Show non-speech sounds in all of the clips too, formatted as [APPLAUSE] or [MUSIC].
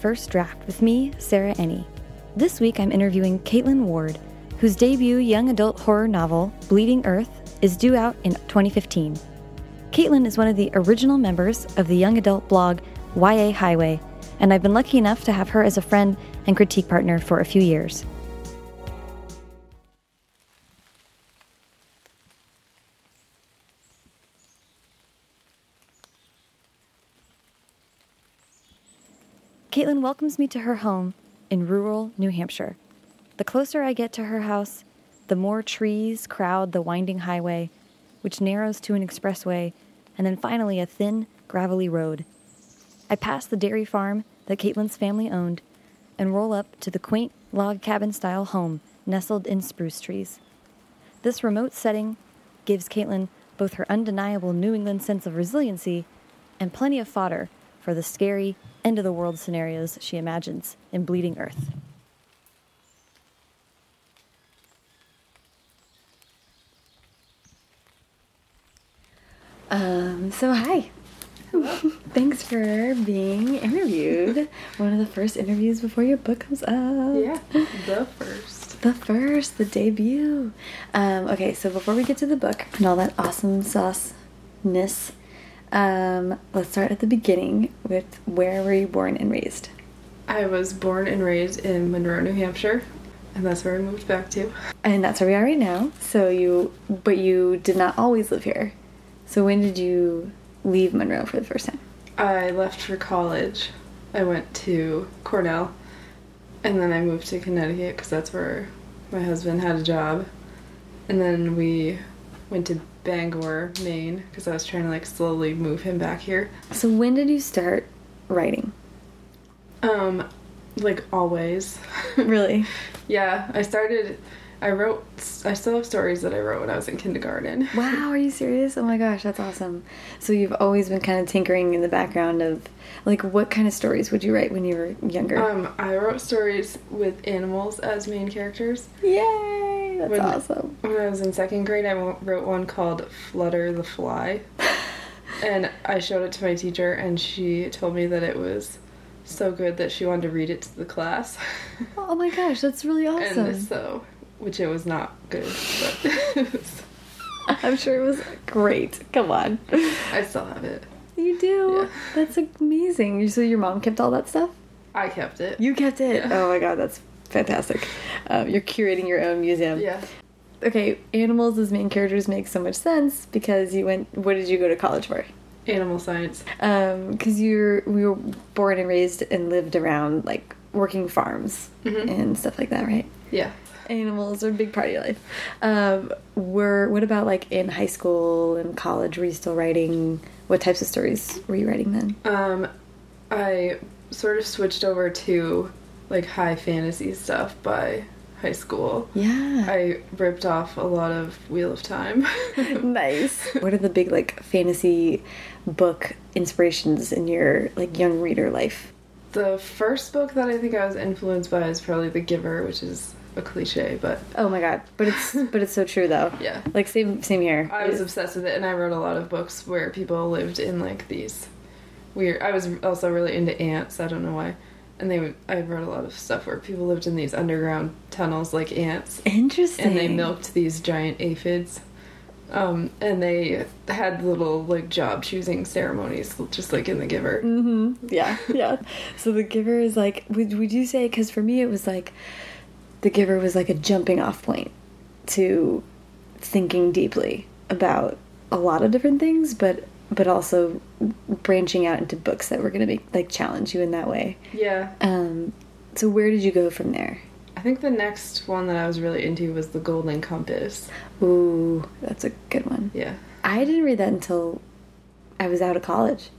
First Draft with me, Sarah Enni. This week I'm interviewing Kaitlin Ward, whose debut young adult horror novel, Bleeding Earth, is due out in 2015. Kaitlin is one of the original members of the young adult blog YA Highway, and I've been lucky enough to have her as a friend and critique partner for a few years. Welcomes me to her home in rural New Hampshire. The closer I get to her house, the more trees crowd the winding highway, which narrows to an expressway, and then finally a thin, gravelly road. I pass the dairy farm that Kaitlin's family owned and roll up to the quaint log cabin style home nestled in spruce trees. This remote setting gives Kaitlin both her undeniable New England sense of resiliency and plenty of fodder for the scary, end of the world scenarios she imagines in Bleeding Earth. Um, so hi. [LAUGHS] Thanks for being interviewed. One of the first interviews before your book comes up. Yeah, the first. The first, the debut. Um, okay, so before we get to the book and all that awesome sauceness, um, let's start at the beginning with where were you born and raised? I was born and raised in Monroe, New Hampshire, and that's where I moved back to. And that's where we are right now. So you, but you did not always live here. So when did you leave Monroe for the first time? I left for college. I went to Cornell, and then I moved to Connecticut because that's where my husband had a job. And then we went to Bangor, Maine, because I was trying to like slowly move him back here. So when did you start writing? Um, like always. [LAUGHS] Really? yeah, I started. I wrote. I still have stories that I wrote when I was in kindergarten. [LAUGHS] Wow, are you serious? Oh my gosh, that's awesome. So you've always been kind of tinkering in the background of, like, what kind of stories would you write when you were younger? Um, I wrote stories with animals as main characters. Yay, that's when, awesome. When I was in second grade, I wrote one called Flutter the Fly. [LAUGHS] and I showed it to my teacher, and she told me that it was so good that she wanted to read it to the class. [LAUGHS] Oh my gosh, that's really awesome. and so, which it was not good, but [LAUGHS] I'm sure it was great. Come on. I still have it. You do? Yeah. That's amazing. So your mom kept all that stuff? I kept it. You kept it? Yeah. Oh my god, that's fantastic. Um, you're curating your own museum. Yeah. Okay, animals as main characters make so much sense because you went. What did you go to college for? Animal science. Um, because you're we were born and raised and lived around like working farms Mhm. and stuff like that, right? Yeah. Animals are a big part of your life. Um, were what about like in high school and college? Were you still writing? What types of stories were you writing then? Um, I sort of switched over to like high fantasy stuff by high school. Yeah. I ripped off a lot of Wheel of Time. [LAUGHS] nice. [LAUGHS] What are the big like fantasy book inspirations in your like young reader life? The first book that I think I was influenced by is probably The Giver, which is a cliche, but Oh my god, but it's [LAUGHS] but it's so true though. Yeah. Like same same here. I was obsessed with it, and I wrote a lot of books where people lived in like these weird. I was also really into ants. I don't know why, and they would. I wrote a lot of stuff where people lived in these underground tunnels like ants, Interesting. and they milked these giant aphids. Um, and they had little like job choosing ceremonies, just like in The Giver. Mm-hmm. Yeah, yeah. So the giver is like, would would you say? Because for me, it was like, the giver was like a jumping off point to thinking deeply about a lot of different things, but but also branching out into books that were going to be like challenge you in that way. Yeah, Um, so where did you go from there? I think the next one that I was really into was The Golden Compass. Ooh, that's a good one. Yeah. I didn't read that until I was out of college.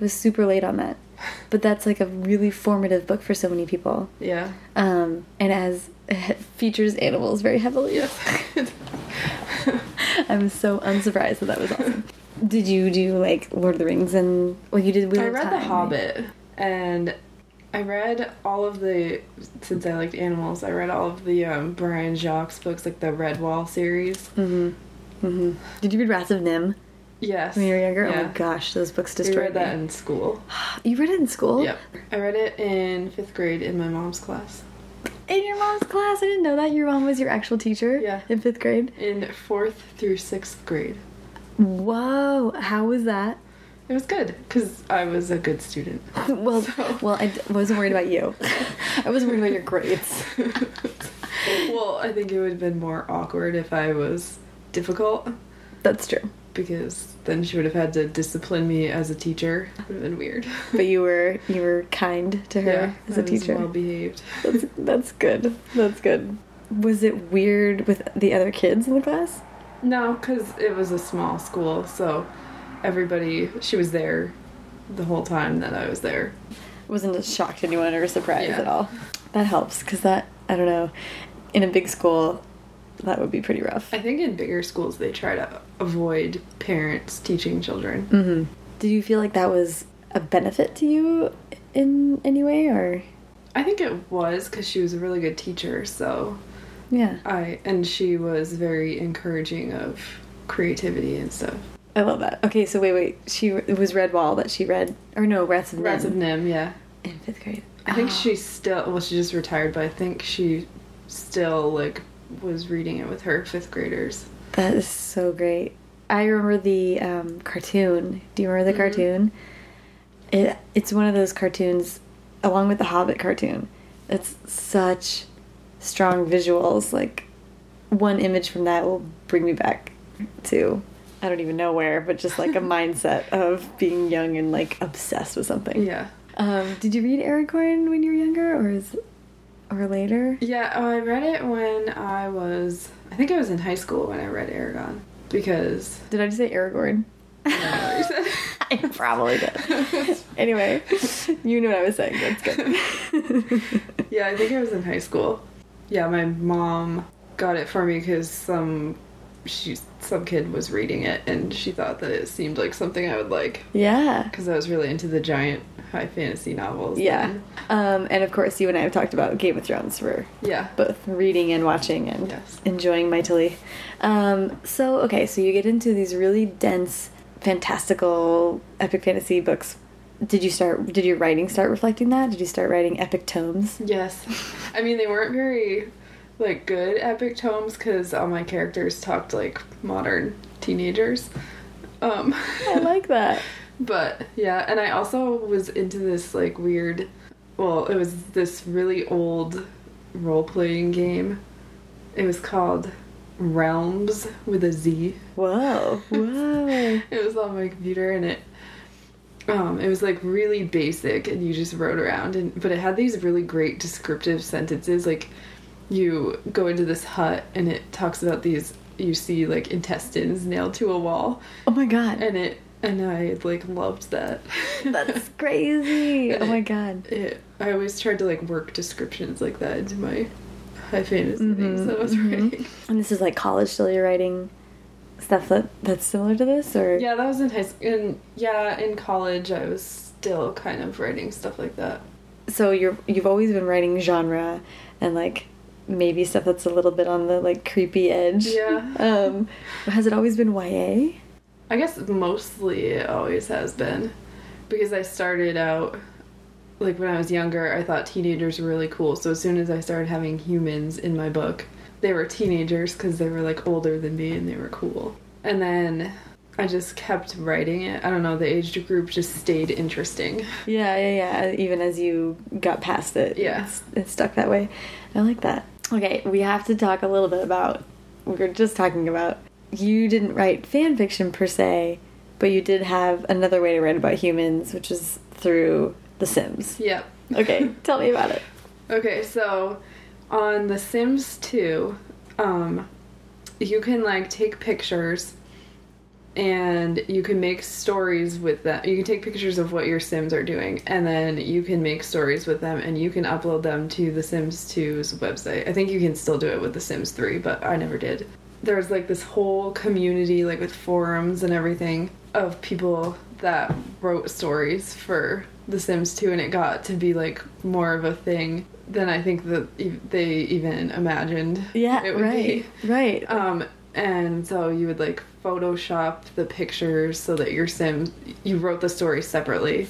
I was super late on that. [LAUGHS] But that's like a really formative book for so many people. Yeah. Um, and as [LAUGHS] it features animals very heavily. Yes. [LAUGHS] I'm so unsurprised that that was awesome. Did you do like Lord of the Rings and well you did Wheel I read Time, The right? Hobbit and I read all of the since I liked animals. I read all of the um, Brian Jacques books, like the Redwall series. Mhm. Mhm. Did you read Rats of NIMH? Yes. when you were younger? Oh my gosh, those books We destroyed read that me. in school. [GASPS] You read it in school? Yep. I read it in fifth grade in my mom's class. In your mom's class? I didn't know that. Your mom was your actual teacher? Yeah. In fifth grade? In fourth through sixth grade. Whoa. How was that? It was good because I was a good student. [LAUGHS] well, So- well, I wasn't worried about you. [LAUGHS] I wasn't worried about your grades. [LAUGHS] well, I think it would have been more awkward if I was difficult That's true. because then she would have had to discipline me as a teacher. It would have been weird. But you were you were kind to her as a teacher. well behaved. That's that's good. That's good. Was it weird with the other kids in the class? No, because it was a small school, so everybody, she was there the whole time that I was there. Wasn't a shock to anyone or a surprise Yeah. at all. That helps because that I don't know. In a big school, that would be pretty rough. I think in bigger schools they try to avoid parents teaching children. Mm-hmm. Did you feel like that was a benefit to you in any way, or I think it was because she was a really good teacher, so yeah? I and she was very encouraging of creativity and stuff. I love that. Okay, so wait, wait. She it was Redwall that she read, or no, Rats of NIMH Rats of NIMH, yeah. in fifth grade. I think Oh. she still well, she just retired, but I think she still like was reading it with her fifth graders. That is so great. I remember the um, cartoon. Do you remember the Mhm. cartoon? It it's one of those cartoons, along with the Hobbit cartoon. It's such strong visuals. Like one image from that will bring me back to I don't even know where, but just like a [LAUGHS] mindset of being young and like obsessed with something. Yeah. Um, did you read Aragorn when you were younger, or is or later? Yeah, oh, I read it when I was I think I was in high school when I read Eragon because Did I just say Aragorn? [LAUGHS] I don't know what you said. [LAUGHS] I probably did. anyway, you knew what I was saying. That's good. Yeah, I think I was in high school. Yeah, my mom got it for me because some she some kid was reading it and she thought that it seemed like something I would like yeah. because I was really into the giant high fantasy novels. Yeah. Um, and of course, you and I have talked about Game of Thrones. We're Yeah. both reading and watching and Yes. enjoying mightily. Um, so, okay, so you get into these really dense, fantastical, epic fantasy books. Did you start, did your writing start reflecting that? Did you start writing epic tomes? Yes. I mean, they weren't very like good epic tomes because all my characters talked like modern teenagers. Um, I like that. [LAUGHS] But yeah, and I also was into this like weird. Well, it was this really old role playing game. It was called Realms with a Z. Whoa. Whoa. [LAUGHS] It was on my computer and it um it was like really basic and you just wrote around and but it had these really great descriptive sentences like you go into this hut and it talks about these you see like intestines nailed to a wall Oh my god. and it and I like loved that. That's [LAUGHS] crazy. Oh my god. It, I always tried to like work descriptions like that into my high fantasy Mhm, things that I was mhm. writing. And this is like college still you're writing stuff that that's similar to this or Yeah, that was in high school. In, yeah, in college, I was still kind of writing stuff like that. so you're you've always been writing genre and like maybe stuff that's a little bit on the like creepy edge. Yeah. [LAUGHS] Um has it always been YA? I guess mostly it always has been. Because I started out, like when I was younger, I thought teenagers were really cool. So as soon as I started having humans in my book, they were teenagers because they were like older than me and they were cool. And then I just kept writing it. I don't know, the age group just stayed interesting. Yeah, yeah, yeah. Even as you got past it, Yeah. it stuck that way. I like that. Okay, we have to talk a little bit about. We were just talking about. You didn't write fan fiction per se, but you did have another way to write about humans, which is through The Sims. Yep. Okay, tell me about it. [LAUGHS] Okay, so on The Sims 2, um, you can like take pictures and you can make stories with them. You can take pictures of what your Sims are doing and then you can make stories with them and you can upload them to The Sims 2's website. I think you can still do it with The Sims 3, but I never did. There's like this whole community, like with forums and everything, of people that wrote stories for The Sims 2 and it got to be like more of a thing than I think that they even imagined Yeah, it would right, be. right. Um, And so you would like Photoshop the pictures so that your Sims, you wrote the story separately,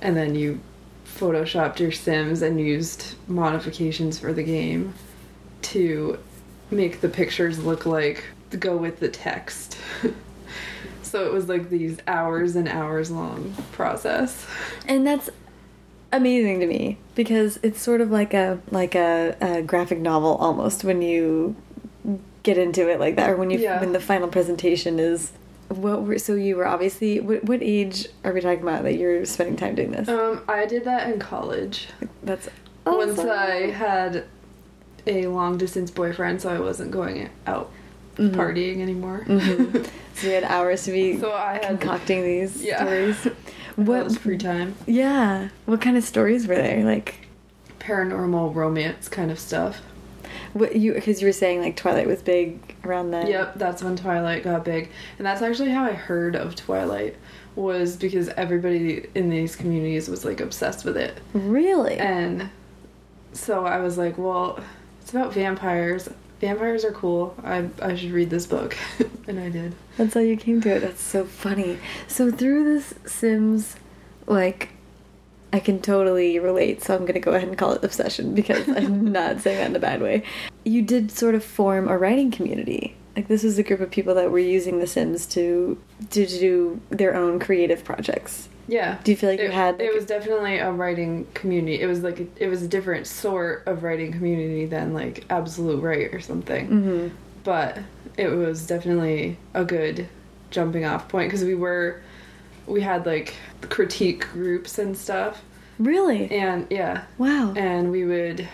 and then you Photoshopped your Sims and used modifications for the game to make the pictures look like go with the text. [LAUGHS] so it was like these hours and hours long process. And that's amazing to me because it's sort of like a like a, a graphic novel almost when you get into it like that or when you Yeah. when the final presentation is what were so you were obviously what, what age are we talking about that you're spending time doing this Um, I did that in college. that's Once. I had a long distance boyfriend, so I wasn't going out Mhm. partying anymore. Mhm. [LAUGHS] so you had hours to be so I had concocting these Yeah. stories [LAUGHS] what was free time. yeah what kind of stories were there like Paranormal romance kind of stuff. what you because you were saying like twilight was big around then Yep, that's when Twilight got big. And that's actually how I heard of Twilight was because everybody in these communities was like obsessed with it. really And so I was like, well, it's about vampires. Vampires are cool. I I should read this book. [LAUGHS] and I did. That's how you came to it. That's so funny. So through this Sims, like, I can totally relate. So I'm gonna go ahead and call it obsession because I'm [LAUGHS] not saying that in a bad way. You did sort of form a writing community. Like this was a group of people that were using the Sims to to do their own creative projects. Yeah. Do you feel like you it, had, it was definitely a writing community. It was like it was a different sort of writing community than like Absolute Write or something. hmm But it was definitely a good jumping off point because we were we had like critique groups and stuff. Really? And yeah, Wow. and we would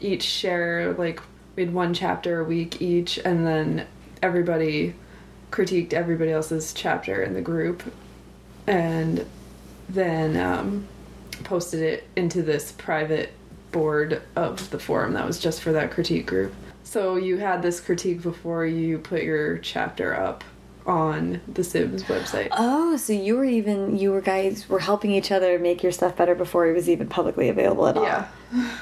each share like we had one chapter a week each and then everybody critiqued everybody else's chapter in the group and then um, posted it into this private board of the forum that was just for that critique group so you had this critique before you put your chapter up on the sims website Oh, so you were even you were guys were helping each other make your stuff better before it was even publicly available at all. Yeah. [LAUGHS]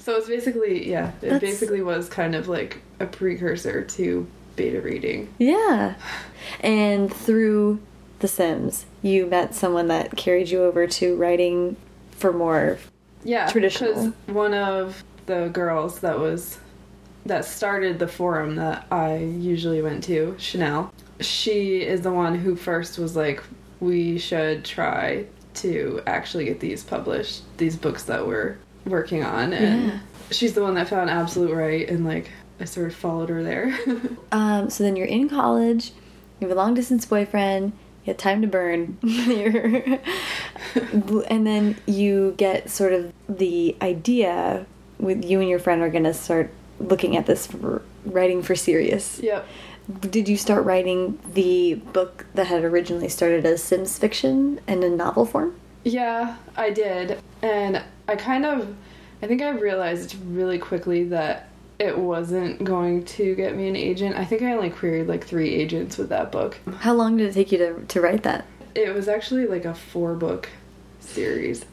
So it's basically yeah, it That's- basically was kind of like a precursor to beta reading. Yeah. And through The Sims, you met someone that carried you over to writing for more. Yeah, Traditional. Because one of the girls that was that started the forum that I usually went to, Chanel. She is the one who first was like, we should try to actually get these published, these books that we're working on, and Yeah. she's the one that found Absolute Write, and like I sort of followed her there. [LAUGHS] Um, so then you're in college, you have a long distance boyfriend, you have time to burn, [LAUGHS] and then you get sort of the idea with you and your friend are going to start looking at this for writing for serious. yep. Did you start writing the book that had originally started as Sims fiction and in novel form? Yeah, I did. And I kind of I think I realized really quickly that it wasn't going to get me an agent. I think I only queried like 3 agents with that book. How long did it take you to, to write that? It was actually like a 4 book series.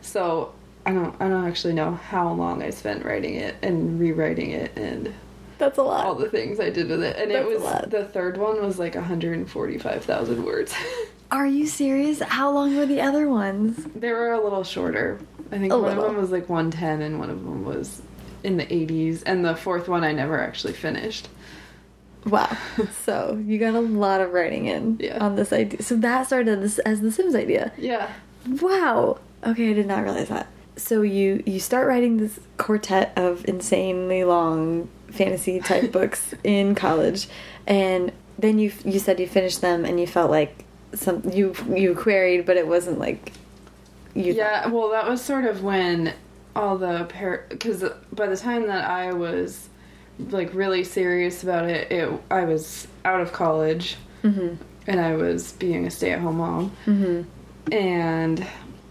So, I don't I don't actually know how long I spent writing it and rewriting it and That's a lot. all the things I did with it. And That's it was lot. the third one was like 145,000 words. [LAUGHS] Are you serious? How long were the other ones? They were a little shorter. I think A one little. of them was like 110 and one of them was in the 80s. And the fourth one I never actually finished. Wow. so you got a lot of writing in [LAUGHS] Yeah. on this idea. So that started as, as the Sims idea. Yeah. Wow. Okay, I did not realize that. So you you start writing this quartet of insanely long fantasy type [LAUGHS] books in college, and then you you said you finished them and you felt like some you you queried, but it wasn't like you. Yeah, well, that was sort of when all the par because by the time that I was like really serious about it, it I was out of college Mm-hmm. and I was being a stay-at-home mom, Mm-hmm. and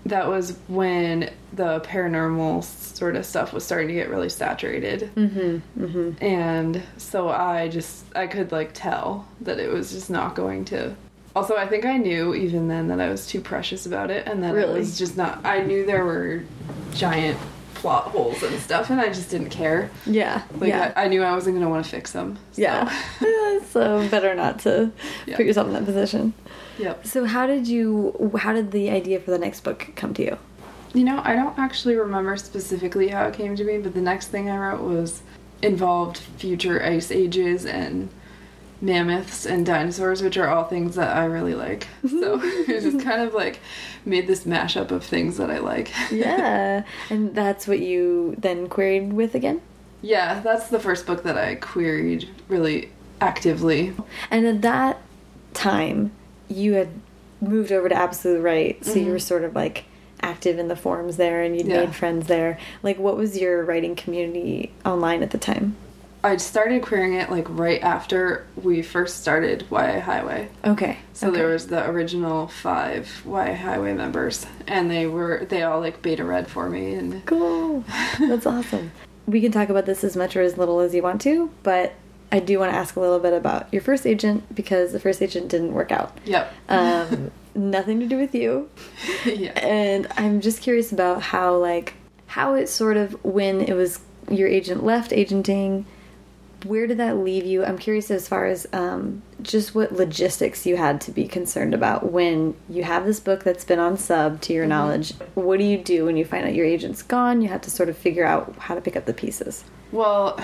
that was when the paranormal sort of stuff was starting to get really saturated. Mm-hmm. Mm-hmm. and so i just i could like tell that it was just not going to also i think i knew even then that i was too precious about it and that Really? it was just not i knew there were giant plot holes and stuff, and I just didn't care. Yeah. Like yeah. I, I knew I wasn't gonna want to fix them. So. yeah. [LAUGHS] [LAUGHS] so better not to Yeah. put yourself in that position. Yep. So how did you how did the idea for the next book come to you? You know, I don't actually remember specifically how it came to me, but the next thing I wrote was involved future ice ages and mammoths and dinosaurs, which are all things that I really like. [LAUGHS] So [LAUGHS] it just kind of like made this mashup of things that I like. [LAUGHS] Yeah. and that's what you then queried with again? yeah, that's the first book that I queried really actively. And at that time, you had moved over to Absolute Write, so you were sort of like active in the forums there and you'd Mm-hmm. Yeah. made friends there. Like, what was your writing community online at the time? I started querying it like right after we first started YA Highway. Okay. So okay. there was the original five YA Highway members, and they were they all like beta read for me, and Cool. That's [LAUGHS] awesome. We can talk about this as much or as little as you want to, but I do want to ask a little bit about your first agent because the first agent didn't work out. yep, Um, [LAUGHS] nothing to do with you. yeah. And I'm just curious about how, like, how it sort of, when it was your agent left agenting, where did that leave you? I'm curious as far as um, just what logistics you had to be concerned about when you have this book that's been on sub to your knowledge. What do you do when you find out your agent's gone? You have to sort of figure out how to pick up the pieces. Well,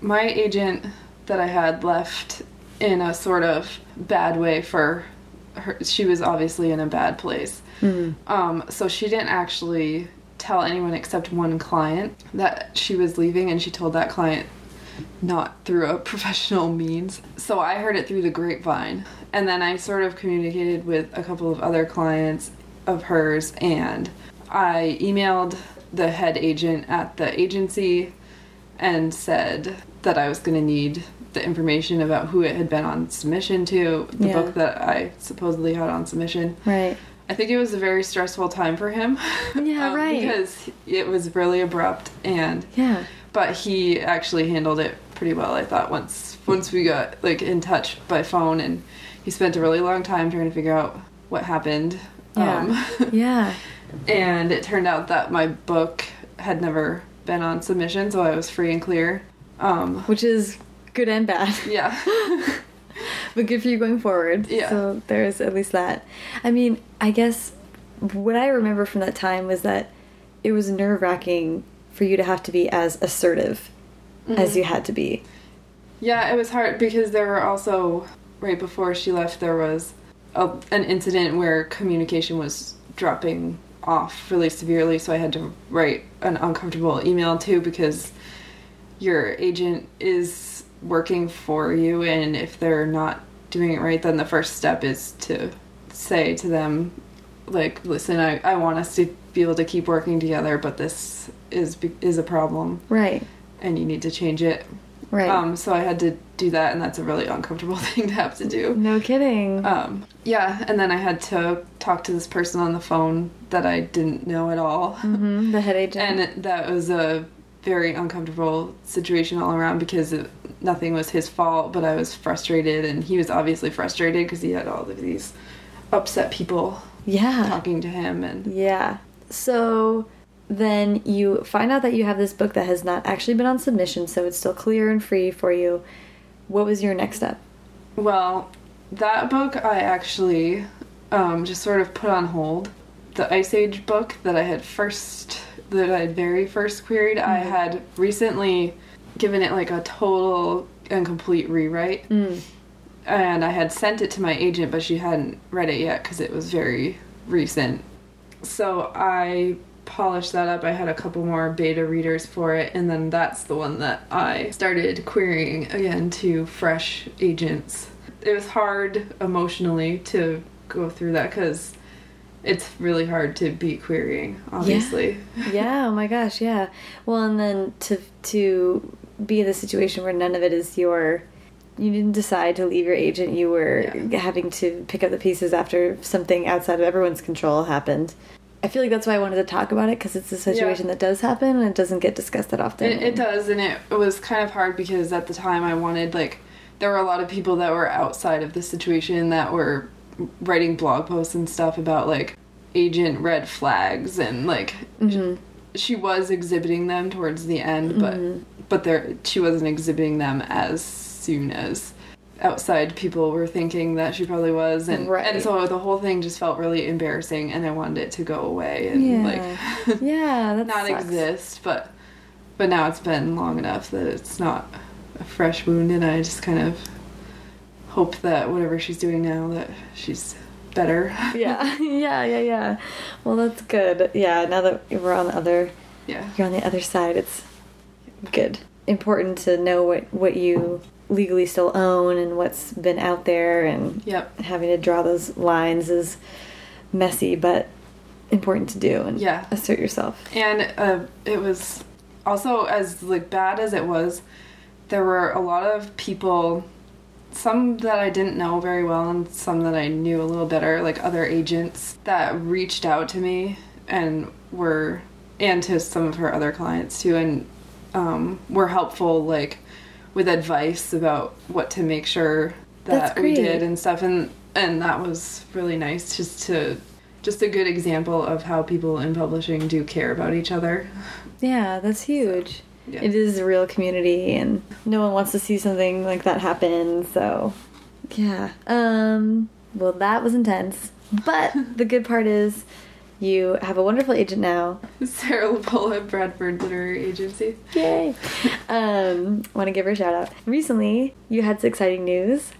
my agent that I had left in a sort of bad way for her. She was obviously in a bad place. Um, so she didn't actually tell anyone except one client that she was leaving, and she told that client not through a [LAUGHS] professional means. So I heard it through the grapevine. And then I sort of communicated with a couple of other clients of hers, and I emailed the head agent at the agency and said that I was going to need the information about who it had been on submission to, the Yeah. book that I supposedly had on submission. Right. I think it was a very stressful time for him. [LAUGHS] Yeah, um, right. Because it was really abrupt and Yeah. but he actually handled it pretty well i thought once once we got like in touch by phone and he spent a really long time trying to figure out what happened Yeah. [LAUGHS] yeah. and it turned out that my book had never been on submission so i was free and clear um Which is good and bad. [LAUGHS] yeah [LAUGHS] but good for you going forward. Yeah. So there's at least that. I mean, I guess what I remember from that time was that it was nerve wracking for you to have to be as assertive as you mm-hmm. had to be. Yeah, it was hard because there were also right before she left there was a, an incident where communication was dropping off really severely, so I had to write an uncomfortable email too because your agent is working for you, and if they're not doing it right, then the first step is to say to them, like, listen, I, I want us to be able to keep working together, but this is is a problem, Right. And you need to change it. Right. Um, so I had to do that, and that's a really uncomfortable [LAUGHS] thing to have to do. no kidding. Um, yeah, and then I had to talk to this person on the phone that I didn't know at all, hmm The head agent. [LAUGHS] and that was a very uncomfortable situation all around because it, nothing was his fault, but I was frustrated, and he was obviously frustrated because he had all of these upset people yeah. talking to him, and Yeah. So then you find out that you have this book that has not actually been on submission, so it's still clear and free for you. What was your next step? Well, that book I actually um, just sort of put on hold. The Ice Age book that I had first, that I had very first queried, I had recently given it like a total and complete rewrite. And I had sent it to my agent, but she hadn't read it yet because it was very recent. So I polished that up. I had a couple more beta readers for it, and then that's the one that I started querying again to fresh agents. It was hard emotionally to go through that because it's really hard to be querying, obviously. yeah, oh my gosh, yeah. Well, and then to to be in the situation where none of it is your you didn't decide to leave your agent. You were Yeah. having to pick up the pieces after something outside of everyone's control happened. I feel like that's why I wanted to talk about it because it's a situation that does happen and it doesn't get discussed that often. It, it does, and it, it was kind of hard because at the time I wanted like there were a lot of people that were outside of the situation that were writing blog posts and stuff about like agent red flags and like she was exhibiting them towards the end, but Mm-hmm. but there she wasn't exhibiting them as soon as outside people were thinking that she probably was and Right. and so the whole thing just felt really embarrassing and I wanted it to go away and Yeah. like [LAUGHS] Yeah, that not sucks. exist but but now it's been long enough that it's not a fresh wound and I just kind of hope that whatever she's doing now that she's better [LAUGHS] Yeah, [LAUGHS] yeah, yeah, yeah. Well, that's good. Yeah, now that we're on the other, yeah you're on the other side. It's good. Important to know what what you legally still own and what's been out there, and yep having to draw those lines is messy, but important to do and Yeah. assert yourself. and uh, it was also as like bad as it was there were a lot of people some that i didn't know very well and some that i knew a little better like other agents that reached out to me and were and to some of her other clients too and um, were helpful like with advice about what to make sure that we did and stuff and and that was really nice just to just a good example of how people in publishing do care about each other Yeah, that's huge. yeah. It is a real community, and no one wants to see something like that happen. So, yeah. Um. Well, that was intense, but [LAUGHS] the good part is you have a wonderful agent now. [LAUGHS] Sarah LaPolla, Bradford Literary Agency. Yay! um. Want to give her a shout out. Recently, you had some exciting news.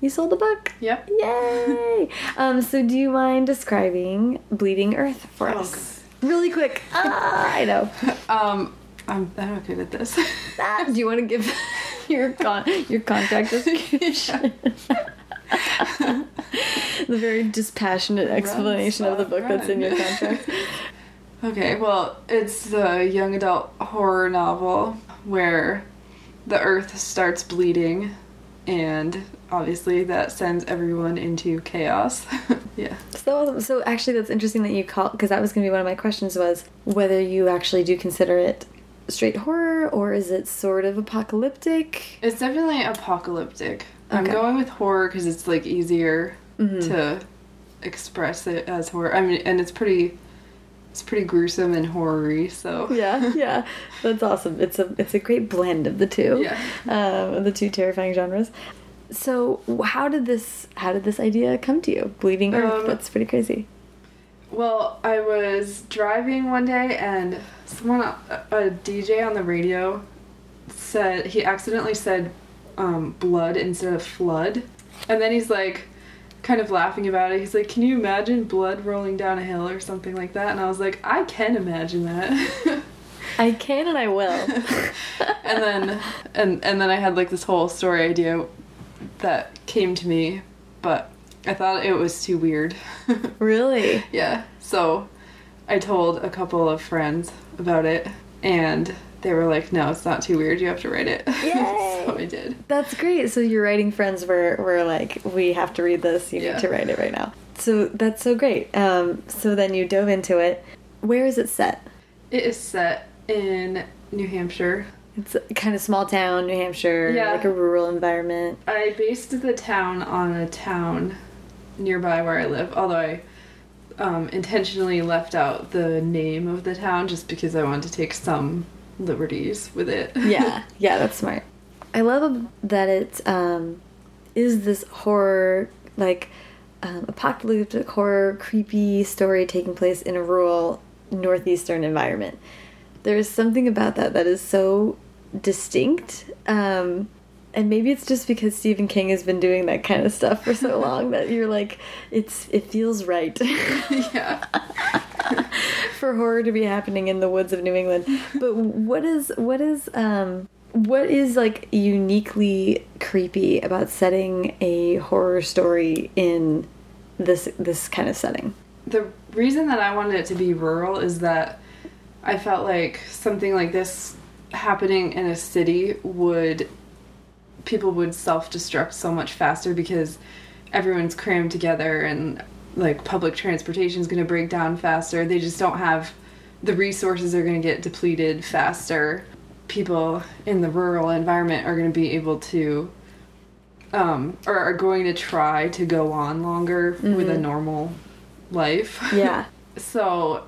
You sold a book. Yep. Yay! [LAUGHS] um. So, do you mind describing Bleeding Earth for Oh, us? Really quick. [LAUGHS] Ah, I know. Um, I'm, I'm good at this. Ah, do you want to give your con your contract description? [LAUGHS] the very dispassionate explanation of the book that's in your contract. [LAUGHS] okay, well, it's a young adult horror novel where the earth starts bleeding, and obviously that sends everyone into chaos. [LAUGHS] yeah. So, so actually, that's interesting that you call because that was going to be one of my questions was whether you actually do consider it straight horror or is it sort of apocalyptic? It's definitely apocalyptic. I'm Okay. going with horror because it's like easier Mhm. to express it as horror. I mean, and it's pretty, it's pretty gruesome and horror-y. So Yeah, yeah, [LAUGHS] that's awesome. It's a it's a great blend of the two. Yeah. um, the two terrifying genres. So, how did this how did this idea come to you? Bleeding Earth. Um, that's pretty crazy. Well, I was driving one day and someone, a DJ on the radio, said he accidentally said um, blood instead of flood, and then he's like, kind of laughing about it. He's like, "Can you imagine blood rolling down a hill or something like that?" And I was like, "I can imagine that." [LAUGHS] I can and I will. [LAUGHS] and then and and then I had like this whole story idea that came to me, but I thought it was too weird. [LAUGHS] really? Yeah. So I told a couple of friends about it and they were like, No, it's not too weird, you have to write it. [LAUGHS] Yay! so I did. That's great. So your writing friends were were like, we have to read this. You Yeah. need to write it right now. So that's so great. Um, so then you dove into it. Where is it set? It is set in New Hampshire. It's kind of small town, New Hampshire, Yeah. like a rural environment. I based the town on a town nearby where I live, although I um, intentionally left out the name of the town just because I wanted to take some liberties with it. [LAUGHS] yeah, yeah, that's smart. I love that it um, is this horror, like um, apocalyptic horror, creepy story taking place in a rural northeastern environment. There is something about that that is so distinct. Um, and maybe it's just because Stephen King has been doing that kind of stuff for so [LAUGHS] long that you're like, it's it feels right. [LAUGHS] yeah. [LAUGHS] for horror to be happening in the woods of New England. But what is what is um what is like uniquely creepy about setting a horror story in this this kind of setting? the reason that I wanted it to be rural is that I felt like something like this happening in a city would people would self-destruct so much faster because everyone's crammed together and like public transportation is going to break down faster. They just don't have the resources are going to get depleted faster. People in the rural environment are going to be able to um, or are going to try to go on longer with a normal life. Yeah. [LAUGHS] So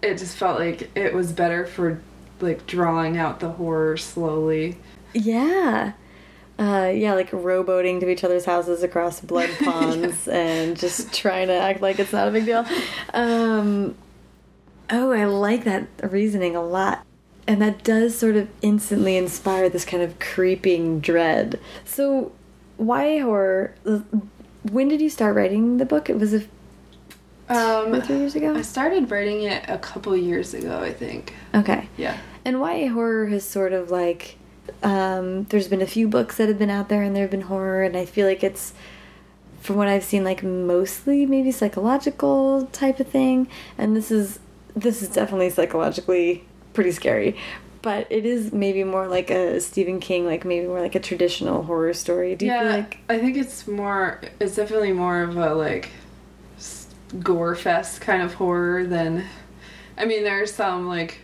it just felt like it was better for like drawing out the horror slowly. Yeah. Uh, yeah, like rowboating to each other's houses across blood [LAUGHS] ponds yeah. and just trying to act like it's not a big deal. Um, oh, I like that reasoning a lot. And that does sort of instantly inspire this kind of creeping dread. So, why horror? When did you start writing the book? It was a um, three years ago. I started writing it a couple years ago, I think. Okay. Yeah. And why horror has sort of like um, there's been a few books that have been out there and there have been horror and I feel like it's from what I've seen like mostly maybe psychological type of thing and this is this is definitely psychologically pretty scary but it is maybe more like a Stephen King like maybe more like a traditional horror story. Do you yeah, feel like I think it's more it's definitely more of a like gore fest kind of horror than I mean there's some like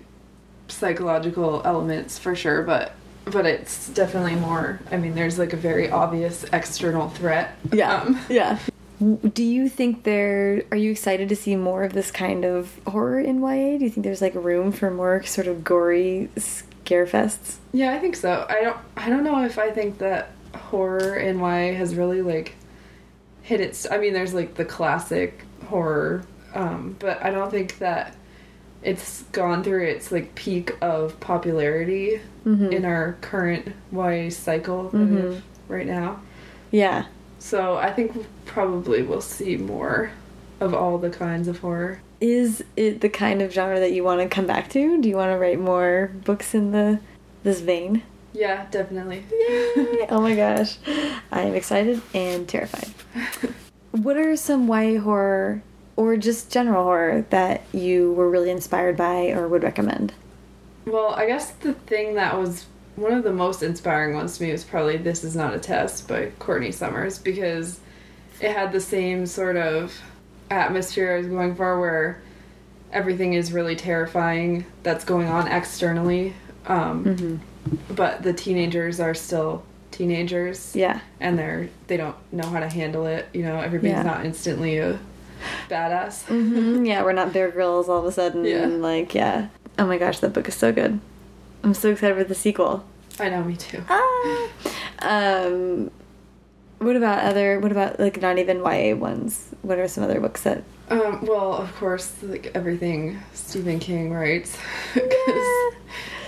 psychological elements for sure, but but it's definitely more. I mean, there's like a very obvious external threat. Yeah, um, yeah. Do you think there? Are you excited to see more of this kind of horror in YA? Do you think there's like room for more sort of gory scare fests? Yeah, I think so. I don't. I don't know if I think that horror in YA has really like hit its. I mean, there's like the classic horror, um, but I don't think that it's gone through its like peak of popularity mm-hmm. in our current YA cycle mm-hmm. right now. Yeah. So I think probably we'll see more of all the kinds of horror. Is it the kind of genre that you want to come back to? Do you want to write more books in the this vein? Yeah, definitely. Yay! [LAUGHS] oh my gosh. I am excited and terrified. [LAUGHS] what are some YA horror or just general horror that you were really inspired by or would recommend? Well, I guess the thing that was one of the most inspiring ones to me was probably This Is Not a Test by Courtney Summers because it had the same sort of atmosphere I was going for where everything is really terrifying that's going on externally. Um, mm-hmm. But the teenagers are still teenagers. Yeah. And they're they don't know how to handle it. You know, everybody's yeah. not instantly a badass. mm-hmm. Yeah, we're not Bear Grylls all of a sudden. Yeah. Like, yeah. Oh my gosh, that book is so good. I'm so excited for the sequel. I know, me too. Ah. Um, what about other? What about like not even YA ones? What are some other books that? Um, well, of course, like everything Stephen King writes, [LAUGHS] because yeah.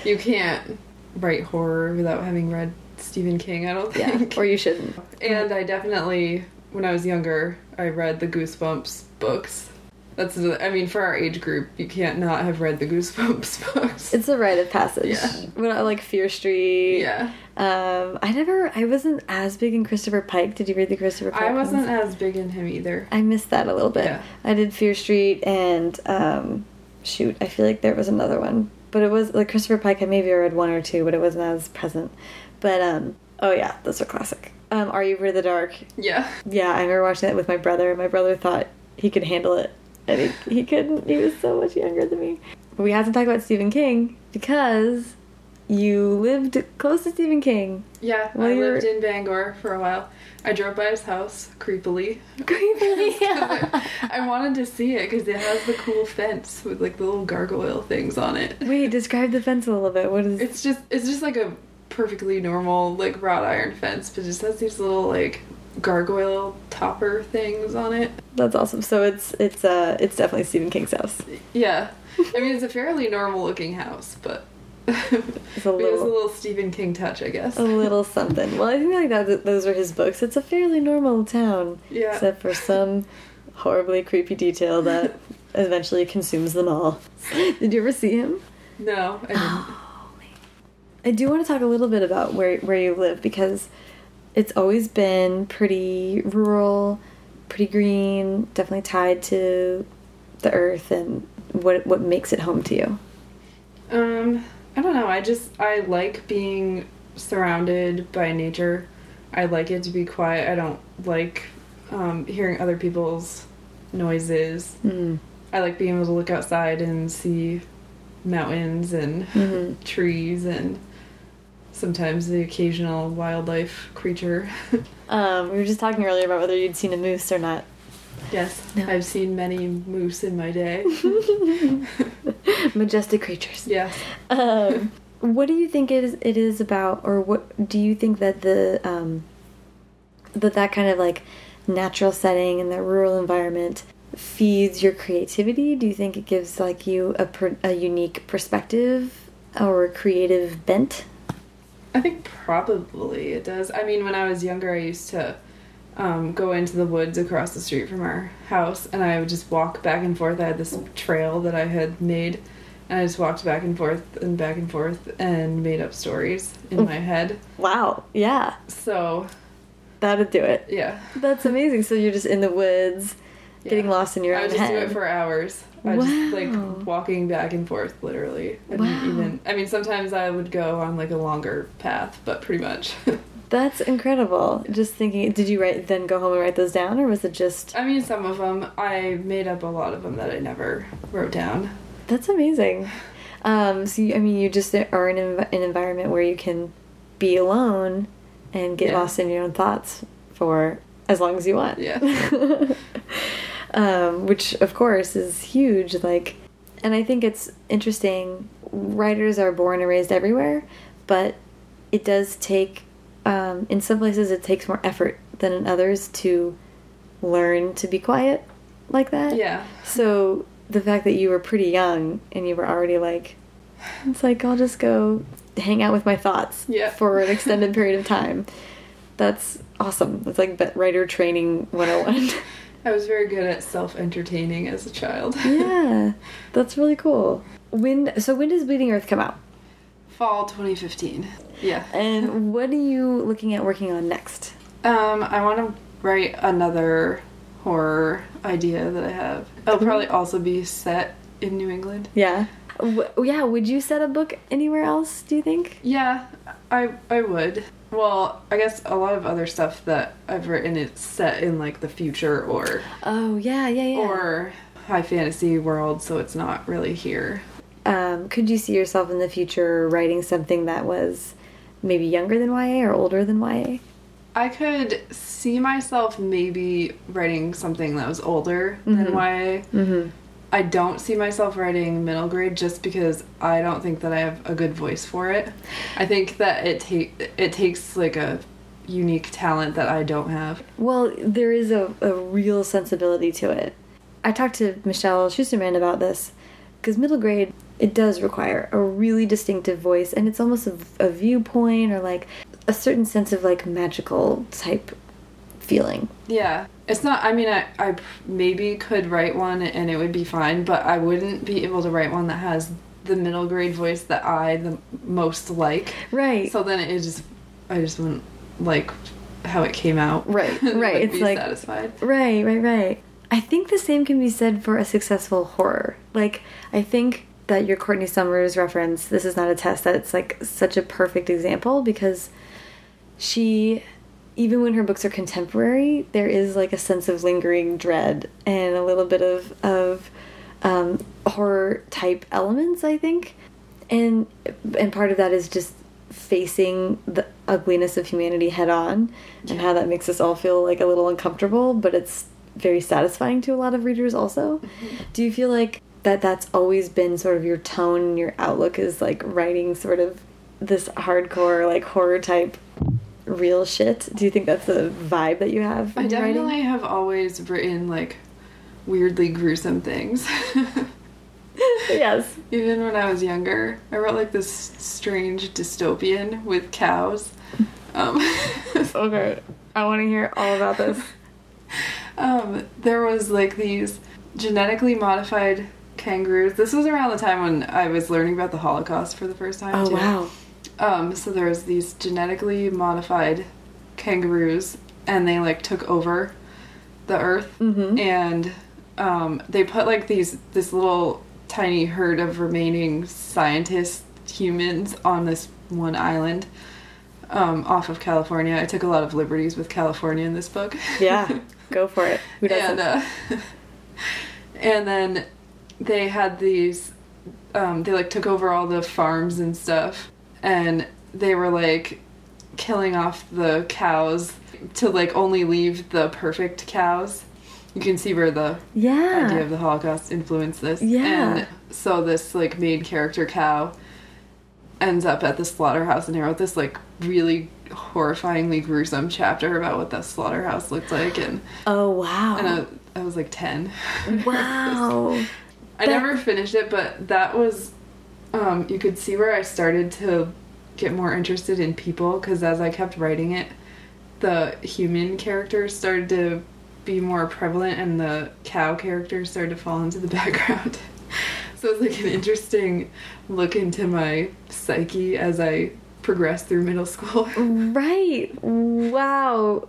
you can't write horror without having read Stephen King. I don't think, yeah, or you shouldn't. And I definitely when I was younger, I read the Goosebumps books. That's I mean, for our age group, you can't not have read the Goosebumps [LAUGHS] books. It's a rite of passage. Yeah. When I like Fear Street. Yeah. Um, I never, I wasn't as big in Christopher Pike. Did you read the Christopher Pike? I wasn't ones? as big in him either. I missed that a little bit. Yeah. I did Fear Street and um, shoot, I feel like there was another one, but it was like Christopher Pike. I maybe read one or two, but it wasn't as present. But um, oh yeah, those are classic. Um, Are You of the Dark? Yeah. Yeah, I remember watching that with my brother. My brother thought he could handle it, and he, he couldn't. He was so much younger than me. But we had to talk about Stephen King because you lived close to Stephen King. Yeah, I lived in Bangor for a while. I drove by his house creepily. [LAUGHS] Creepily, [LAUGHS] yeah. I, I wanted to see it because it has the cool fence with like the little gargoyle things on it. Wait, describe the fence a little bit. What is? it? It's just it's just like a perfectly normal like wrought iron fence, but just has these little like gargoyle topper things on it. That's awesome. So it's it's uh it's definitely Stephen King's house. Yeah, I mean it's a fairly normal looking house, but [LAUGHS] it's a little, a little Stephen King touch, I guess. A little [LAUGHS] something. Well, I think like that. Those are his books. It's a fairly normal town, yeah. Except for some horribly creepy detail that [LAUGHS] eventually consumes them all. Did you ever see him? [GASPS] No, I didn't. [GASPS] I do want to talk a little bit about where where you live because it's always been pretty rural, pretty green, definitely tied to the earth and what what makes it home to you. Um, I don't know. I just I like being surrounded by nature. I like it to be quiet. I don't like um, hearing other people's noises. Mm. I like being able to look outside and see mountains and mm -hmm. trees and sometimes the occasional wildlife creature. [LAUGHS] um, we were just talking earlier about whether you'd seen a moose or not. Yes, no. I've seen many moose in my day. [LAUGHS] Majestic creatures. Yes. Um, what do you think it is, it is about, or what do you think that the um, that that kind of like natural setting and that rural environment feeds your creativity? Do you think it gives like you a, per, a unique perspective or a creative bent? I think probably it does. I mean, when I was younger, I used to um, go into the woods across the street from our house, and I would just walk back and forth. I had this trail that I had made, and I just walked back and forth and back and forth and made up stories in my head. Wow. Yeah. So, That'd do it. yeah. That's amazing. So you're just in the woods, getting lost in your I own would just do it for hours. I just like walking back and forth, literally. I Wow. even. I mean, sometimes I would go on like a longer path, but pretty much. [LAUGHS] That's incredible. Just thinking, did you write then go home and write those down, or was it just? I mean, some of them I made up a lot of them that I never wrote down. That's amazing. Um, so you, I mean, you just are in an environment where you can be alone and get Yeah. lost in your own thoughts for as long as you want. Yeah. [LAUGHS] um, which of course is huge. Like, and I think it's interesting. Writers are born and raised everywhere, but it does take. Um, in some places, it takes more effort than in others to learn to be quiet like that. Yeah. So the fact that you were pretty young and you were already like, it's like I'll just go hang out with my thoughts Yeah. for an extended period of time. That's awesome. It's like be- writer training 101. [LAUGHS] I was very good at self entertaining as a child. [LAUGHS] yeah, that's really cool. When so when does Bleeding Earth come out? Fall 2015. Yeah. And [LAUGHS] what are you looking at working on next? Um, I want to write another horror idea that I have. It'll probably also be set in New England. Yeah. W- yeah, would you set a book anywhere else, do you think? Yeah, I I would. Well, I guess a lot of other stuff that I've written is set in like the future or Oh, yeah, yeah, yeah. or high fantasy world, so it's not really here. um, could you see yourself in the future writing something that was maybe younger than YA or older than YA? I could see myself maybe writing something that was older than YA. Mm-hmm. I don't see myself writing middle grade just because I don't think that I have a good voice for it. I think that it take it takes like a unique talent that I don't have. Well, there is a, a real sensibility to it. I talked to Michelle Schusterman about this because middle grade it does require a really distinctive voice, and it's almost a, a viewpoint or like a certain sense of like magical type feeling. Yeah. It's not I mean I I maybe could write one and it would be fine, but I wouldn't be able to write one that has the middle grade voice that I the most like. Right. So then it just I just wouldn't like how it came out. Right, [LAUGHS] right. It's like- satisfied. Right, right, right. I think the same can be said for a successful horror. Like, I think that your Courtney Summers reference, this is not a test, that it's like such a perfect example because she, even when her books are contemporary, there is like a sense of lingering dread and a little bit of, of um, horror type elements, I think. And, and part of that is just facing the ugliness of humanity head on and how that makes us all feel like a little uncomfortable, but it's very satisfying to a lot of readers also. Do you feel like that that's always been sort of your tone and your outlook is like writing sort of this hardcore like horror type real shit? Do you think that's the vibe that you have I definitely writing? have always written like weirdly gruesome things. [LAUGHS] yes. Even when I was younger, I wrote like this strange dystopian with cows. Um, [LAUGHS] Okay. I want to hear all about this. [LAUGHS] um, there was like these genetically modified kangaroos. This was around the time when I was learning about the Holocaust for the first time. Oh too. wow. Um, so there's these genetically modified kangaroos, and they like took over the Earth, Mhm. and um, they put like these this little tiny herd of remaining scientist humans on this one island um, off of California. I took a lot of liberties with California in this book. Yeah. Go for it. [LAUGHS] Who doesn't? and uh, [LAUGHS] and then they had these um, they like took over all the farms and stuff and they were like killing off the cows to like only leave the perfect cows you can see where the Yeah. idea of the Holocaust influenced this. Yeah. And so this like main character cow ends up at the slaughterhouse and he wrote this like really horrifyingly gruesome chapter about what that slaughterhouse looked like and oh wow. and I, I was like 10. [LAUGHS] wow. I That- never finished it, but that was um you could see where I started to get more interested in people cuz as I kept writing it the human characters started to be more prevalent and the cow characters started to fall into the [LAUGHS] background. so it was like an interesting look into my psyche as I progressed through middle school. [LAUGHS] Right. Wow.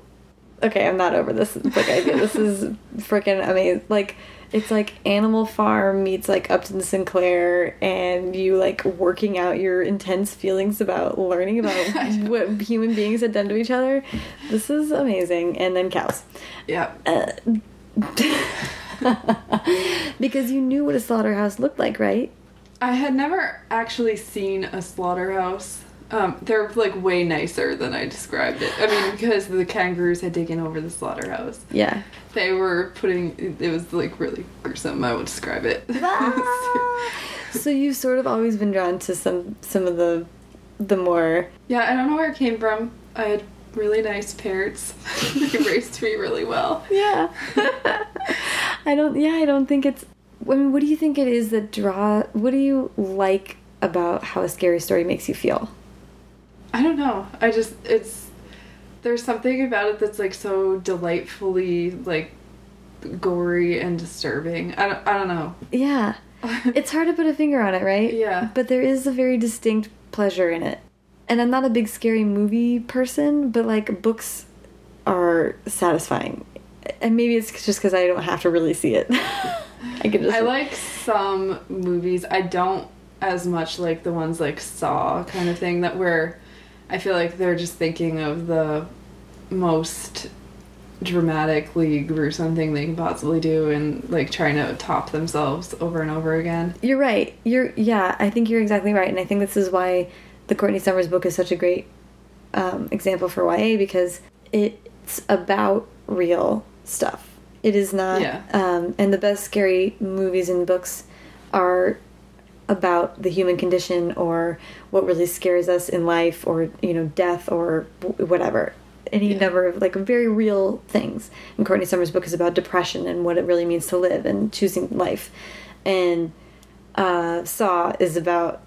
Okay, I'm not over this book idea. This is freaking amazing. Like, it's like Animal Farm meets like Upton Sinclair, and you like working out your intense feelings about learning [LAUGHS] about what human beings had done to each other. This is amazing. And then cows. yeah. Uh, [LAUGHS] because you knew what a slaughterhouse looked like, right? I had never actually seen a slaughterhouse. Um, they're like way nicer than I described it. I mean, because the kangaroos had taken over the slaughterhouse. Yeah. They were putting. It was like really gruesome. I would describe it. [LAUGHS] so you've sort of always been drawn to some some of the the more yeah, I don't know where it came from. I had really nice parents. [LAUGHS] they raised me really well. Yeah. [LAUGHS] I don't yeah, I don't think it's I mean, what do you think it is that draw what do you like about how a scary story makes you feel? I don't know. I just it's there's something about it that's like so delightfully like gory and disturbing. I don't I don't know. Yeah. [LAUGHS] It's hard to put a finger on it, right? Yeah. But there is a very distinct pleasure in it. And I'm not a big scary movie person, but like books are satisfying. And maybe it's just because I don't have to really see it. [LAUGHS] I can just I like some movies. I don't as much like the ones like Saw kind of thing that where I feel like they're just thinking of the most dramatically gruesome thing they can possibly do and like trying to top themselves over and over again. You're right. You're yeah. I think you're exactly right, and I think this is why the Courtney Summers book is such a great um, example for YA because it's about real stuff. It is not. Yeah. Um, and the best scary movies and books are about the human condition or what really scares us in life or you know death or whatever. Any Yeah. number of like very real things. And courtney summers book is about depression and what it really means to live and choosing life. And uh, saw is about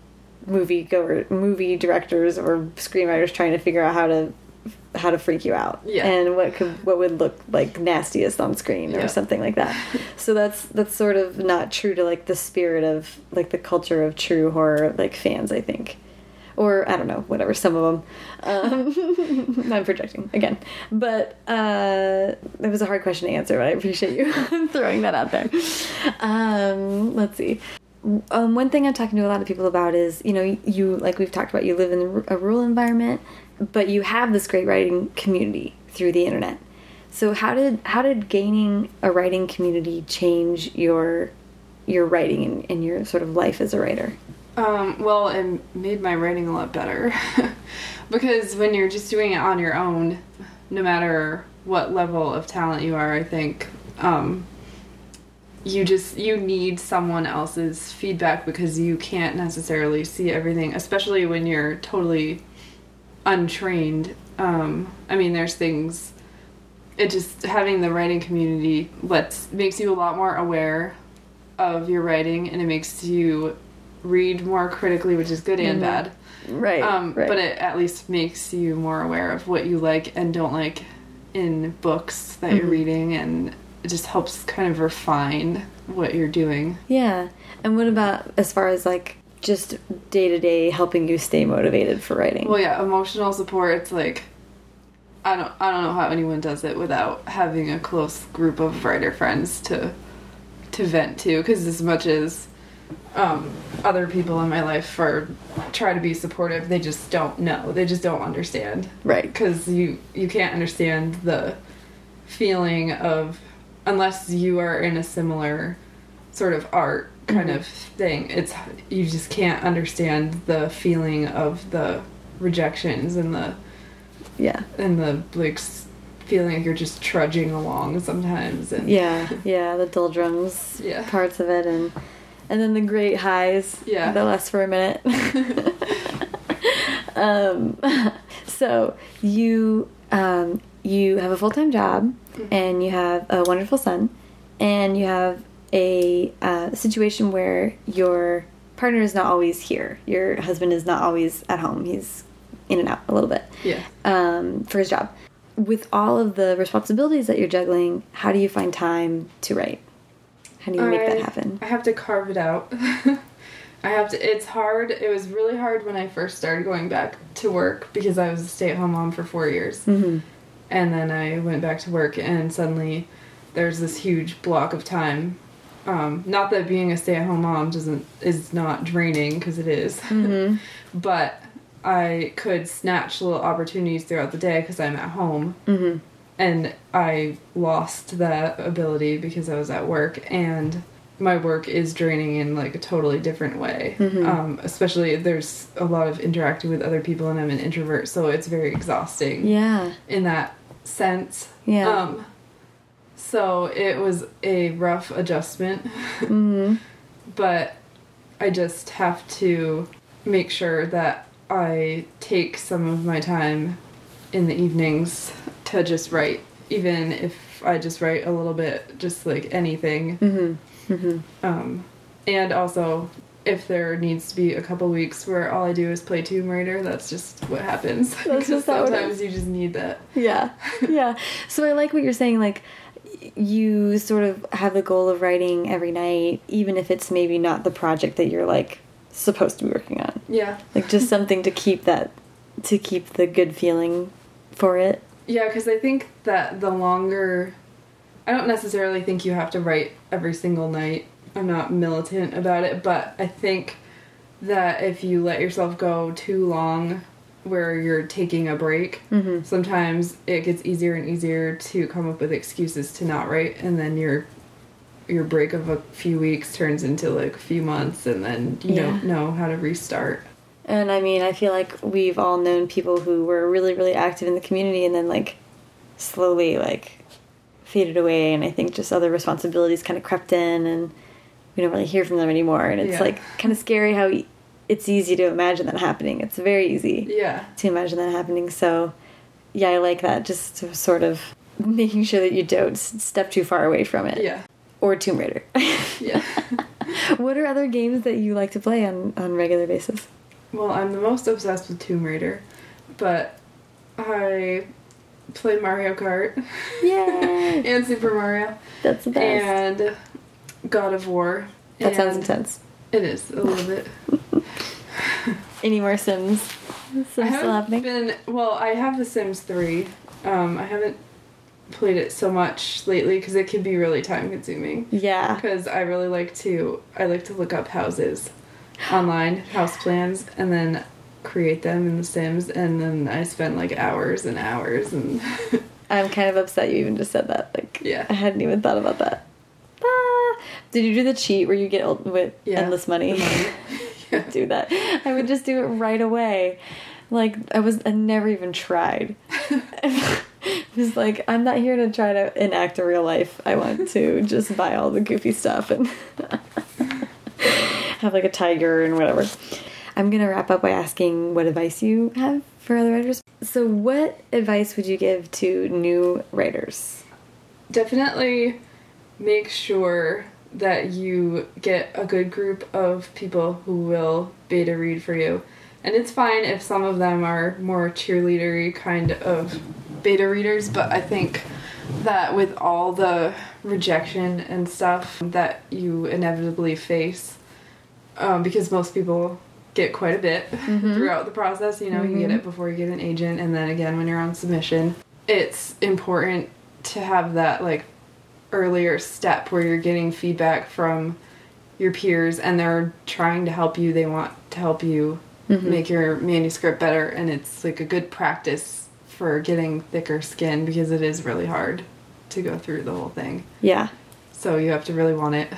movie goer movie directors or screenwriters trying to figure out how to how to freak you out Yeah. and what could what would look like nastiest on screen or Yeah. something like that. So that's that's sort of not true to like the spirit of like the culture of true horror like fans i think. Or i don't know whatever some of them um, [LAUGHS] i'm projecting again. But uh it was a hard question to answer but i appreciate you [LAUGHS] throwing that out there. Um let's see. Um, one thing I'm talking to a lot of people about is, you know, you like we've talked about, you live in a rural environment, but you have this great writing community through the internet. So how did how did gaining a writing community change your your writing and, and your sort of life as a writer? Um, well, it made my writing a lot better [LAUGHS] because when you're just doing it on your own, no matter what level of talent you are, I think um, you just you need someone else's feedback because you can't necessarily see everything, especially when you're totally untrained. Um, I mean, there's things. It just having the writing community lets makes you a lot more aware of your writing, and it makes you read more critically, which is good and Mhm. bad. Right. Um, right. But it at least makes you more aware of what you like and don't like in books that you're Mhm. reading, and it just helps kind of refine what you're doing. yeah. And what about as far as like just day to day helping you stay motivated for writing? Well, yeah, emotional support. It's like I don't I don't know how anyone does it without having a close group of writer friends to to vent to. Because as much as um, other people in my life are try to be supportive, they just don't know. They just don't understand. Right. Because you you can't understand the feeling of unless you are in a similar sort of art kind of thing. It's you just can't understand the feeling of the rejections and the yeah. and the like feeling like you're just trudging along sometimes. And Yeah, yeah, the doldrums Yeah. parts of it, and and then the great highs. Yeah. that last for a minute. [LAUGHS] um, [LAUGHS] so you um, you have a full time job, and you have a wonderful son, and you have a uh, situation where your partner is not always here. Your husband is not always at home. He's in and out a little bit yeah. um, for his job. With all of the responsibilities that you're juggling, how do you find time to write? How do you make that happen? I have to carve it out. [LAUGHS] I have to. It's hard. It was really hard when I first started going back to work because I was a stay-at-home mom for four years, hmm and then I went back to work, and suddenly there's this huge block of time. Um, not that being a stay-at-home mom doesn't is not draining because it is. [LAUGHS] hmm but I could snatch little opportunities throughout the day because I'm at home. hmm and I lost that ability because I was at work and my work is draining in like a totally different way. Mhm. Um, especially there's a lot of interacting with other people and I'm an introvert, so it's very exhausting Yeah. in that sense. Yeah. Um, so it was a rough adjustment, hmm [LAUGHS] but I just have to make sure that I take some of my time in the evenings to just write, even if I just write a little bit, just like anything. hmm hmm Um, and also, if there needs to be a couple weeks where all I do is play Tomb Raider, that's just what happens. That's Because just [LAUGHS] how it sometimes you just need that. Yeah. [LAUGHS] Yeah. So I like what you're saying. Like, you sort of have the goal of writing every night, even if it's maybe not the project that you're like supposed to be working on. Yeah. Like, just something to keep that, to keep the good feeling for it. Yeah, because I think that the longer. I don't necessarily think you have to write every single night. I'm not militant about it, but I think that if you let yourself go too long where you're taking a break, Mhm. sometimes it gets easier and easier to come up with excuses to not write, and then your your break of a few weeks turns into like a few months, and then you Yeah. don't know how to restart. And I mean, I feel like we've all known people who were really, really active in the community and then like slowly like faded away. And I think just other responsibilities kind of crept in and we don't really hear from them anymore. And it's Yeah. like kind of scary how it's easy to imagine that happening. It's very easy Yeah. to imagine that happening. So yeah, I like that. Just to sort of making sure that you don't step too far away from it. Yeah. Or Tomb Raider. Yeah. [LAUGHS] what are other games that you like to play on on regular basis? Well, I'm the most obsessed with Tomb Raider, but I play Mario Kart Yay! [LAUGHS] and Super Mario That's the best. and God of War. that sounds intense. It is a little bit. [LAUGHS] Any more Sims? I Sims still haven't happening? been well. I have The Sims 3. Um, I haven't played it so much lately because it can be really time consuming. Yeah. Because I really like to I like to look up houses online, house plans, and then create them in The Sims, and then I spend like hours and hours and. [LAUGHS] I'm kind of upset you even just said that. Like, Yeah. I hadn't even thought about that. Ah. Did you do the cheat where you get with Yeah, endless money? money. [LAUGHS] [LAUGHS] Do that. I would just do it right away. Like I was, I never even tried. [LAUGHS] it was like I'm not here to try to enact a real life. I want to just buy all the goofy stuff and [LAUGHS] have like a tiger and whatever. I'm gonna wrap up by asking what advice you have for other writers. So, what advice would you give to new writers? definitely make sure that you get a good group of people who will beta read for you. And it's fine if some of them are more cheerleadery kind of beta readers, but I think that with all the rejection and stuff that you inevitably face, um, because most people get quite a bit [LAUGHS] throughout the process, you know, you get it before you get an agent, and then again when you're on submission, it's important to have that like earlier step where you're getting feedback from your peers and they're trying to help you they want to help you mm-hmm. make your manuscript better and it's like a good practice for getting thicker skin because it is really hard to go through the whole thing Yeah. so you have to really want it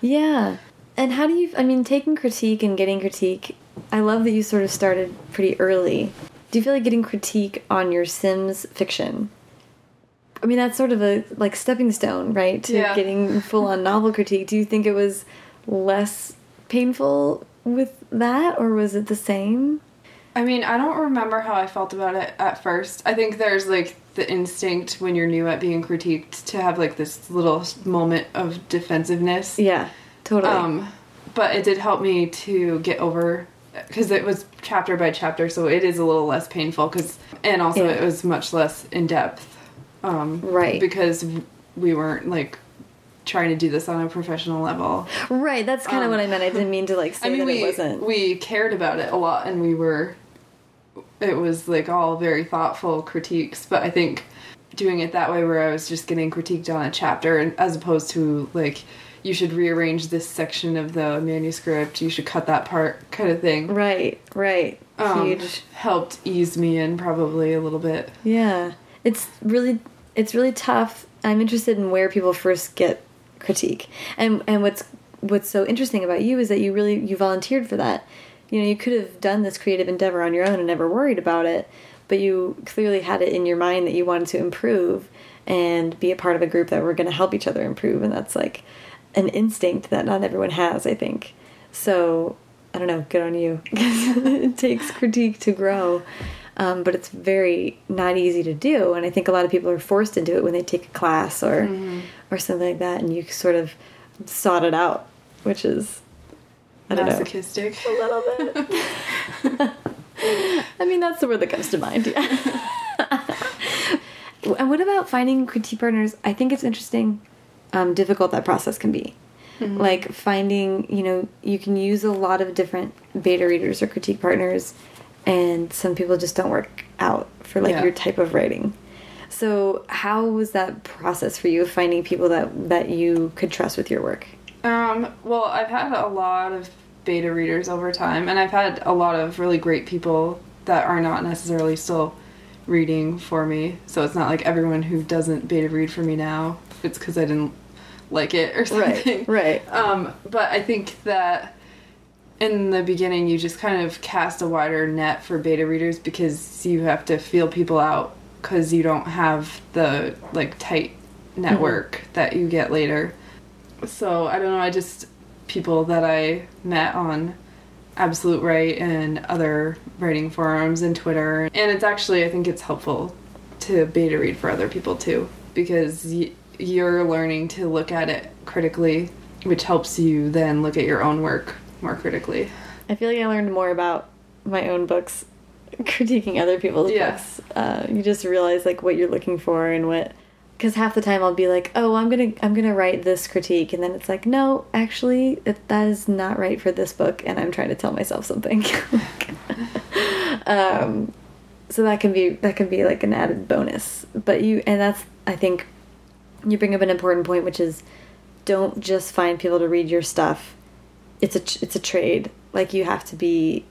Yeah. And how do you, I mean, taking critique and getting critique, I love that you sort of started pretty early. Do you feel like getting critique on your Sims fiction I mean, that's sort of a like stepping stone, right, to Yeah. getting full on novel critique. Do you think it was less painful with that, or was it the same? I mean, I don't remember how I felt about it at first. I think there's like the instinct when you're new at being critiqued to have like this little moment of defensiveness. Yeah, totally. Um, but it did help me to get over because it was chapter by chapter, so it is a little less painful. Because and also Yeah. it was much less in depth. Um, Right. Because we weren't like trying to do this on a professional level. right, that's kind of um, what I meant. I didn't mean to like [LAUGHS] say I mean, that we it wasn't. we cared about it a lot, and we were. It was like all very thoughtful critiques, but I think doing it that way, where I was just getting critiqued on a chapter, and as opposed to like, you should rearrange this section of the manuscript, you should cut that part, kind of thing. right, right. Um, Huge. helped ease me in probably a little bit. Yeah, it's really it's really tough. I'm interested in where people first get critique, and and what's what's so interesting about you is that you really you volunteered for that. You know, you could have done this creative endeavor on your own and never worried about it, but you clearly had it in your mind that you wanted to improve and be a part of a group that were going to help each other improve, and that's like an instinct that not everyone has. I think so. I don't know. Good on you. [LAUGHS] it takes critique to grow, um, but it's very not easy to do. And I think a lot of people are forced into it when they take a class or or something like that, and you sort of sought it out, which is I don't know Masochistic. a little bit. [LAUGHS] I mean, that's the word that comes to mind. Yeah. [LAUGHS] and what about finding critique partners? I think it's interesting, um, difficult that process can be. Like finding, you know, you can use a lot of different beta readers or critique partners, and some people just don't work out for like Yeah. your type of writing. So, how was that process for you of finding people that that you could trust with your work? Um, well, I've had a lot of beta readers over time, and I've had a lot of really great people that are not necessarily still reading for me. So it's not like everyone who doesn't beta read for me now, it's because I didn't like it or something. right. Um, but I think that in the beginning, you just kind of cast a wider net for beta readers because you have to feel people out because you don't have the like tight mm-hmm. network that you get later. So I don't know. I just people that I met on Absolute Write and other writing forums and Twitter, and it's actually I think it's helpful to beta read for other people too because y- you're learning to look at it critically, which helps you then look at your own work more critically. I feel like I learned more about my own books [LAUGHS] critiquing other people's Yeah. books. Uh, you just realize like what you're looking for and what because half the time I'll be like, "Oh, I'm gonna I'm gonna write this critique," and then it's like, "No, actually, it, that is not right for this book," and I'm trying to tell myself something. [LAUGHS] um, so that can be that can be like an added bonus. But you and that's I think you bring up an important point, which is don't just find people to read your stuff. It's a it's a trade. Like you have to be.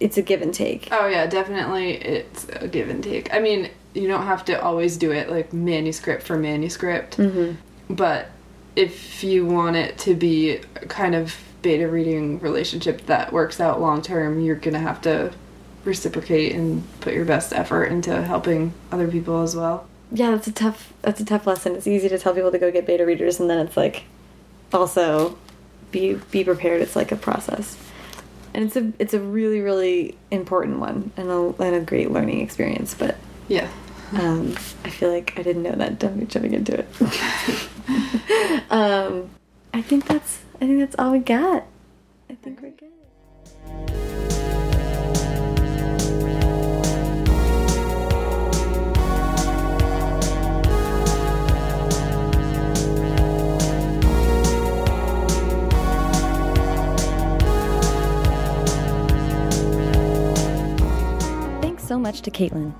It's a give and take. Oh yeah, definitely it's a give and take. I mean, you don't have to always do it like manuscript for manuscript. Mm-hmm. But if you want it to be kind of beta reading relationship that works out long term, you're going to have to reciprocate and put your best effort into helping other people as well. Yeah, that's a tough that's a tough lesson. It's easy to tell people to go get beta readers, and then it's like also be be prepared. It's like a process, and it's a it's a really really important one and a, and a great learning experience. But Yeah. um, I feel like I didn't know that jumping jumping into it. [LAUGHS] um, I think that's I think that's all we got. I think we're good. So much to Kaitlin.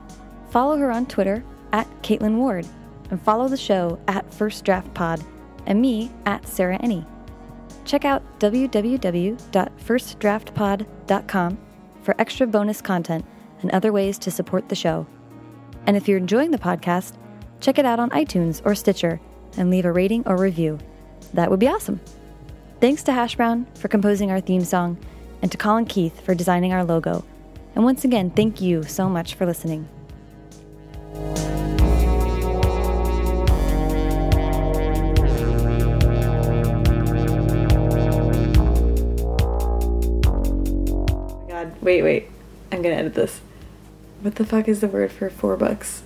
Follow her on Twitter at Kaitlin Ward and follow the show at First Draft Pod and me at Sarah Enni. Check out www.firstdraftpod.com for extra bonus content and other ways to support the show. And if you're enjoying the podcast, check it out on iTunes or Stitcher and leave a rating or review. That would be awesome. Thanks to Hash Brown for composing our theme song and to Colin Keith for designing our logo. And once again, thank you so much for listening. Oh God, wait, wait. I'm gonna edit this. What the fuck is the word for four bucks?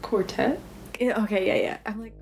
Quartet? Okay, yeah, yeah. I'm like.